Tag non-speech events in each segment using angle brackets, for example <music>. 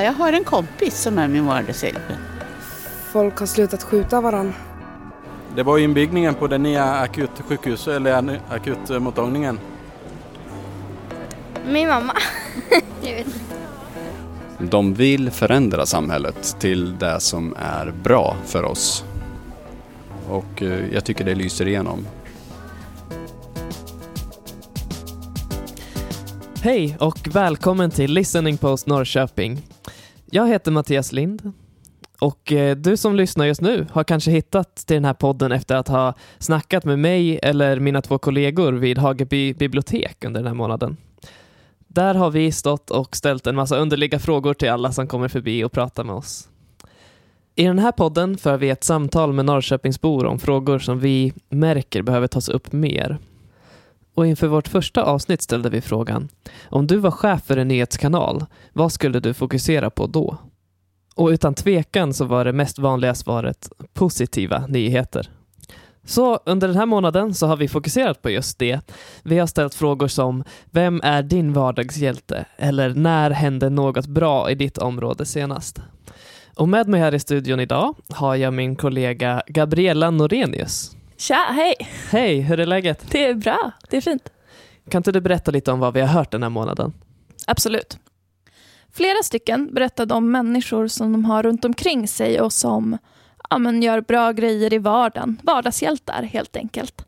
Ja, jag har en kompis som är min vardagshjälte. Folk har slutat skjuta varandra. Det var inbyggningen på den nya akutsjukhuset eller akutmottagningen. Min mamma. <laughs> jag vet inte. De vill förändra samhället till det som är bra för oss. Och eh, jag tycker det lyser igenom. Hej och välkommen till Listening Post Norrköping. Jag heter Mattias Lind och eh, du som lyssnar just nu har kanske hittat till den här podden efter att ha snackat med mig eller mina två kollegor vid Hageby bibliotek under den här månaden. Där har vi stått och ställt en massa underliga frågor till alla som kommer förbi och pratar med oss. I den här podden för vi ett samtal med Norrköpingsbor om frågor som vi märker behöver tas upp mer. Och inför vårt första avsnitt ställde vi frågan, om du var chef för en nyhetskanal, vad skulle du fokusera på då? Och utan tvekan så var det mest vanliga svaret positiva nyheter. Så under den här månaden så har vi fokuserat på just det. Vi har ställt frågor som Vem är din vardagshjälte? Eller När hände något bra i ditt område senast? Och med mig här i studion idag har jag min kollega Gabriella Norenius. Tja, hej! Hej, hur är läget? Det är bra, det är fint. Kan inte du berätta lite om vad vi har hört den här månaden? Absolut. Flera stycken berättade om människor som de har runt omkring sig och som ja, men gör bra grejer i vardagen. Vardagshjältar helt enkelt.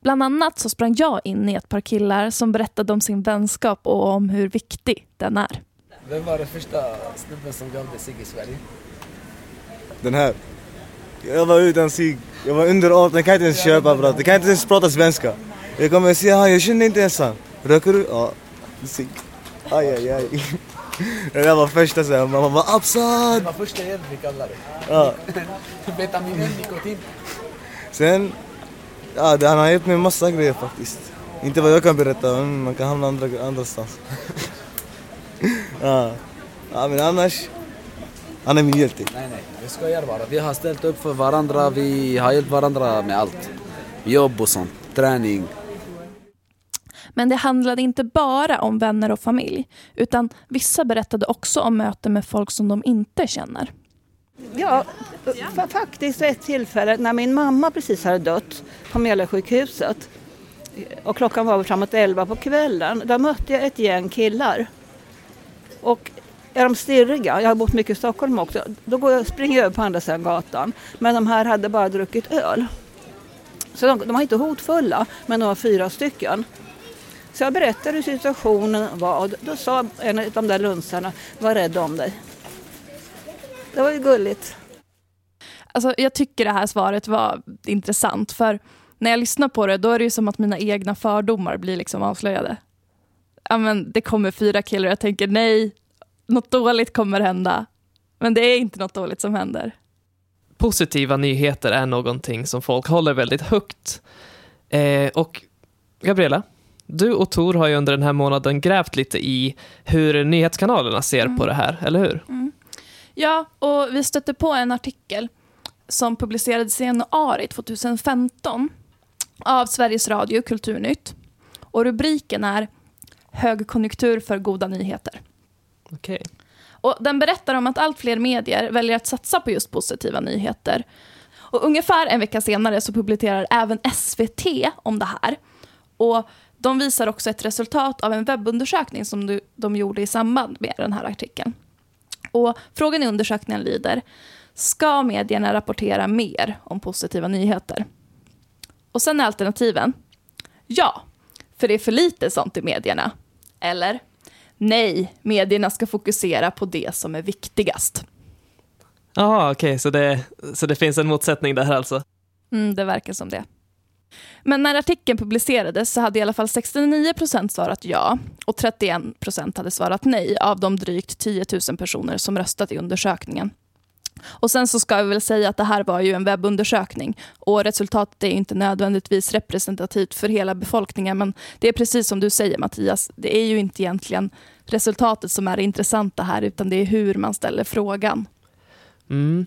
Bland annat så sprang jag in i ett par killar som berättade om sin vänskap och om hur viktig den är. Vem var den första snubben som gav dig cigg i Sverige? Den här. Jag var utan cigg. Jag var under 18, jag kan inte ens köpa bror. Jag kan inte ens prata svenska. Jag kommer säga, han, jag känner inte ens han. Röker du? Ja. Cigg. Aj, aj, aj. <laughs> Det där var första sen, mamma var Absad! Det var första hjälp vi kallade det. Ja. <laughs> Betaminen, nikotin. Sen, ja, det, han har hjälpt mig med massa grejer faktiskt. Inte vad jag kan berätta, men man kan hamna andra, andrastans. <laughs> ja. ja, men annars, han är min hjälte. Nej, nej, vi skojar bara. Vi har ställt upp för varandra, vi har hjälpt varandra med allt. Jobb och sånt, träning. Men det handlade inte bara om vänner och familj, utan vissa berättade också om möten med folk som de inte känner. Ja, fa- faktiskt vid ett tillfälle när min mamma precis hade dött på Mälarsjukhuset och klockan var framåt 11 på kvällen. Då mötte jag ett gäng killar. Och är de stirriga, jag har bott mycket i Stockholm också, då går jag, springer jag över på andra sidan gatan. Men de här hade bara druckit öl. Så de, de var inte hotfulla, men de var fyra stycken. Så jag berättade hur situationen var och då sa en av de där lunsarna, var rädd om dig. Det var ju gulligt. Alltså, jag tycker det här svaret var intressant, för när jag lyssnar på det, då är det ju som att mina egna fördomar blir liksom avslöjade. Ja, men det kommer fyra killar och jag tänker nej, något dåligt kommer hända. Men det är inte något dåligt som händer. Positiva nyheter är någonting som folk håller väldigt högt. Eh, och Gabriella, du och Tor har ju under den här månaden grävt lite i hur nyhetskanalerna ser på det här, eller hur? Ja, och vi stötte på en artikel som publicerades i januari 2015 av Sveriges Radio Kulturnytt. Och rubriken är Högkonjunktur för goda nyheter. Okay. Och den berättar om att allt fler medier väljer att satsa på just positiva nyheter. Och ungefär en vecka senare så publicerar även SVT om det här. Och de visar också ett resultat av en webbundersökning som de, de gjorde i samband med den här artikeln. Och frågan i undersökningen lyder, ska medierna rapportera mer om positiva nyheter? Och sen är alternativen, ja, för det är för lite sånt i medierna. Eller, nej, medierna ska fokusera på det som är viktigast. Jaha, okej, så, det, så det finns en motsättning där alltså? Mm, det verkar som det. Men när artikeln publicerades så hade i alla fall 69 procent svarat ja och 31 procent hade svarat nej av de drygt 10 000 personer som röstat i undersökningen. Och sen så ska vi väl säga att det här var ju en webbundersökning och resultatet är inte nödvändigtvis representativt för hela befolkningen men det är precis som du säger Mattias, det är ju inte egentligen resultatet som är det intressanta här utan det är hur man ställer frågan. Mm.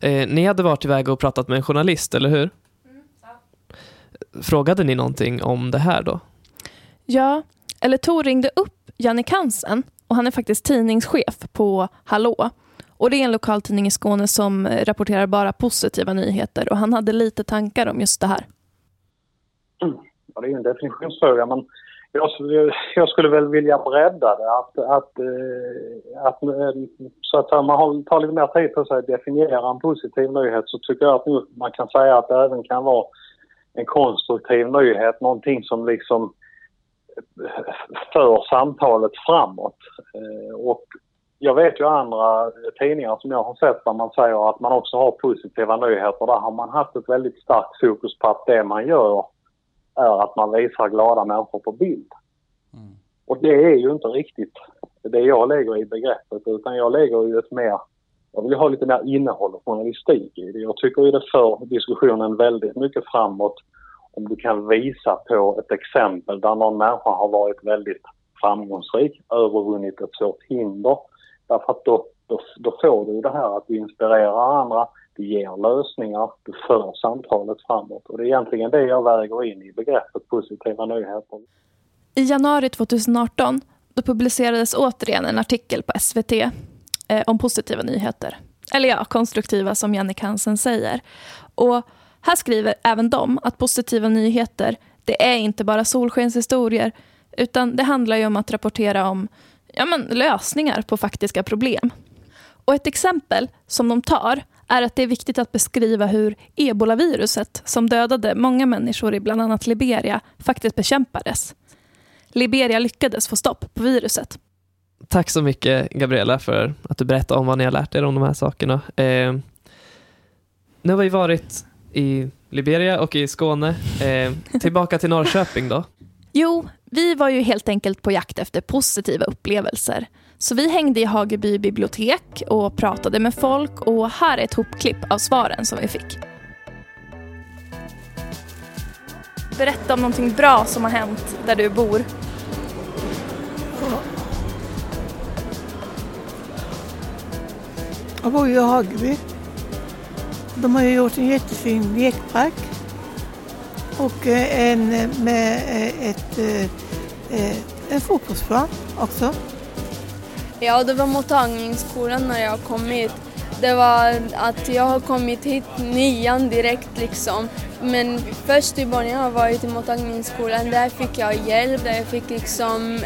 Eh, ni hade varit iväg och pratat med en journalist, eller hur? Frågade ni någonting om det här då? Ja, eller Tor ringde upp Jannik Hansen och han är faktiskt tidningschef på Hallå. Och det är en lokaltidning i Skåne som rapporterar bara positiva nyheter och han hade lite tankar om just det här. Ja, det är ju en definitionsfråga men jag, jag skulle väl vilja bredda det. Att, att, eh, att, eh, så att man har, tar lite mer tid på sig att definiera en positiv nyhet så tycker jag att nu man kan säga att det även kan vara en konstruktiv nyhet, någonting som liksom eh, för samtalet framåt. Och jag vet ju andra tidningar som jag har sett där man säger att man också har positiva nyheter. Där har man haft ett väldigt starkt fokus på att det man gör är att man visar glada människor på bild. Mm. Och det är ju inte riktigt det jag lägger i begreppet utan jag lägger ju ett mer, jag vill ha lite mer innehåll och journalistik i det. Jag tycker ju det för diskussionen väldigt mycket framåt om du kan visa på ett exempel där någon människa har varit väldigt framgångsrik, övervunnit ett svårt hinder. Därför att då, då, då får du det här att du inspirerar andra, du ger lösningar, du för samtalet framåt. Och det är egentligen det jag väger in i begreppet positiva nyheter. I januari 2018 då publicerades återigen en artikel på SVT eh, om positiva nyheter. Eller ja, konstruktiva som Jannik Hansen säger. Och här skriver även de att positiva nyheter, det är inte bara solskenshistorier, utan det handlar ju om att rapportera om ja, men, lösningar på faktiska problem. Och ett exempel som de tar är att det är viktigt att beskriva hur ebolaviruset, som dödade många människor i bland annat Liberia, faktiskt bekämpades. Liberia lyckades få stopp på viruset. Tack så mycket Gabriella för att du berättade om vad ni har lärt er om de här sakerna. Eh, nu har vi varit i Liberia och i Skåne. Eh, tillbaka till Norrköping då. <laughs> Jo, vi var ju helt enkelt på jakt efter positiva upplevelser. Så vi hängde i Hageby bibliotek och pratade med folk och här är ett hopklipp av svaren som vi fick. Berätta om någonting bra som har hänt där du bor. Jag bor ju i Hageby. De har ju gjort en jättefin lekpark och eh, en eh, med eh, ett, en fotbollsplan också. Ja, det var mottagningsskolan när jag kom hit. Det var att jag har kommit hit nian direkt liksom. Men först i början har jag varit i mottagningsskolan. Där fick jag hjälp, där jag fick liksom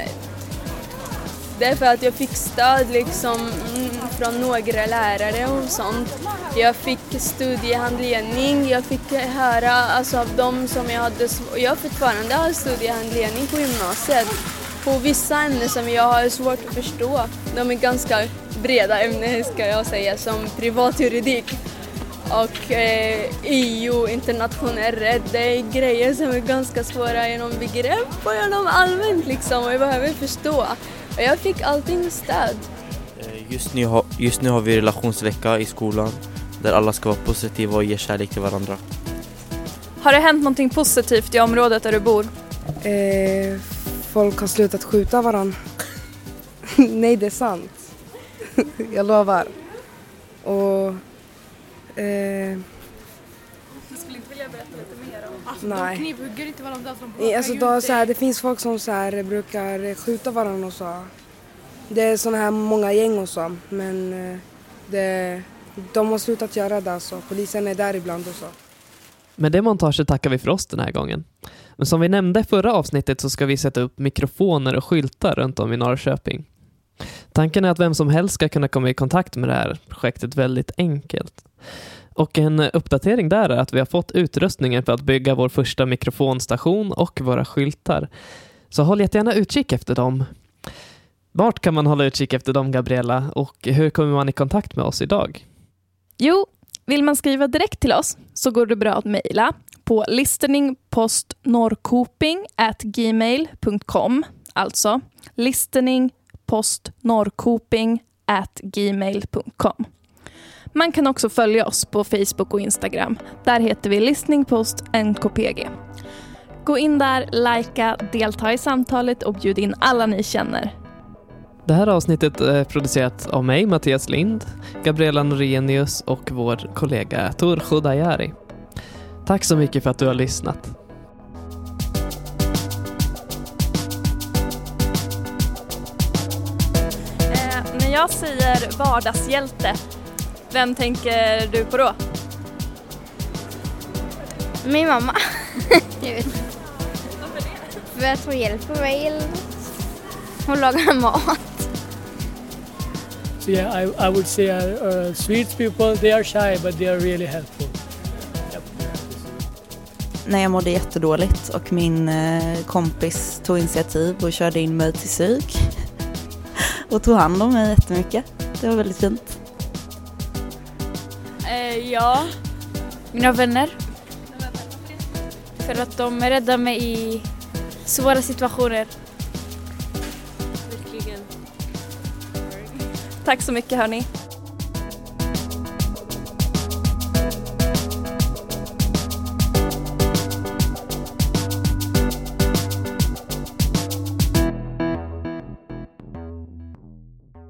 det är för att jag fick stöd liksom från några lärare och sånt. Jag fick studiehandledning, jag fick höra alltså, av dem som jag hade, jag fortfarande har studiehandledning på gymnasiet. På vissa ämnen som jag har svårt att förstå. De är ganska breda ämnen ska jag säga, som privatjuridik och eh, EU, internationell rätt. Det är grejer som är ganska svåra genom begrepp och genom allmänt liksom och jag behöver förstå. Och jag fick allting stöd. Eh, just nu, har, just nu har vi relationsvecka i skolan där alla ska vara positiva och ge kärlek till varandra. Har det hänt någonting positivt i området där du bor? Eh, folk har slutat skjuta varandra. <laughs> Nej, det är sant. <laughs> jag lovar. Och... Eh, du skulle inte vilja berätta lite mer om? Alltså, Nej. De knivhugger inte varandra. De alltså, då, så här, det finns folk som så här, brukar skjuta varandra och så. Det är såna här många gäng och så. Men eh, det, de har slutat göra det så. Polisen är där ibland och så. Med det montaget tackar vi för oss den här gången. Men som vi nämnde i förra avsnittet så ska vi sätta upp mikrofoner och skyltar runt om i Norrköping. Tanken är att vem som helst ska kunna komma i kontakt med det här projektet väldigt enkelt. Och en uppdatering där är att vi har fått utrustningen för att bygga vår första mikrofonstation och våra skyltar. Så håll jättegärna utkik efter dem. Vart kan man hålla utkik efter dem, Gabriella? Och hur kommer man i kontakt med oss idag? Jo, vill man skriva direkt till oss så går det bra att mejla på listeningpostnorrkoping@gmail.com alltså listeningpostnorrkoping@gmail.com Man kan också följa oss på Facebook och Instagram. Där heter vi listeningpostnkpg. Gå in där, likea, delta i samtalet och bjud in alla ni känner. Det här avsnittet är producerat av mig, Mattias Lind, Gabriella Norenius och vår kollega Tor Khodayari. Tack så mycket för att du har lyssnat. jag säger vardagshjälte, vem tänker du på då? Min mamma. <laughs> jag vet inte. För att hon hjälper mig eller något. Hon lagar mat. So yeah, I, I would say uh, uh, Swedes people, they are shy but they are really helpful. när jag mådde jättedåligt och min eh, kompis tog initiativ och körde in mig till psyk <laughs> och tog hand om mig jättemycket. Det var väldigt fint. Eh, ja, mina vänner. För att de räddar mig i svåra situationer. Tack så mycket hörni.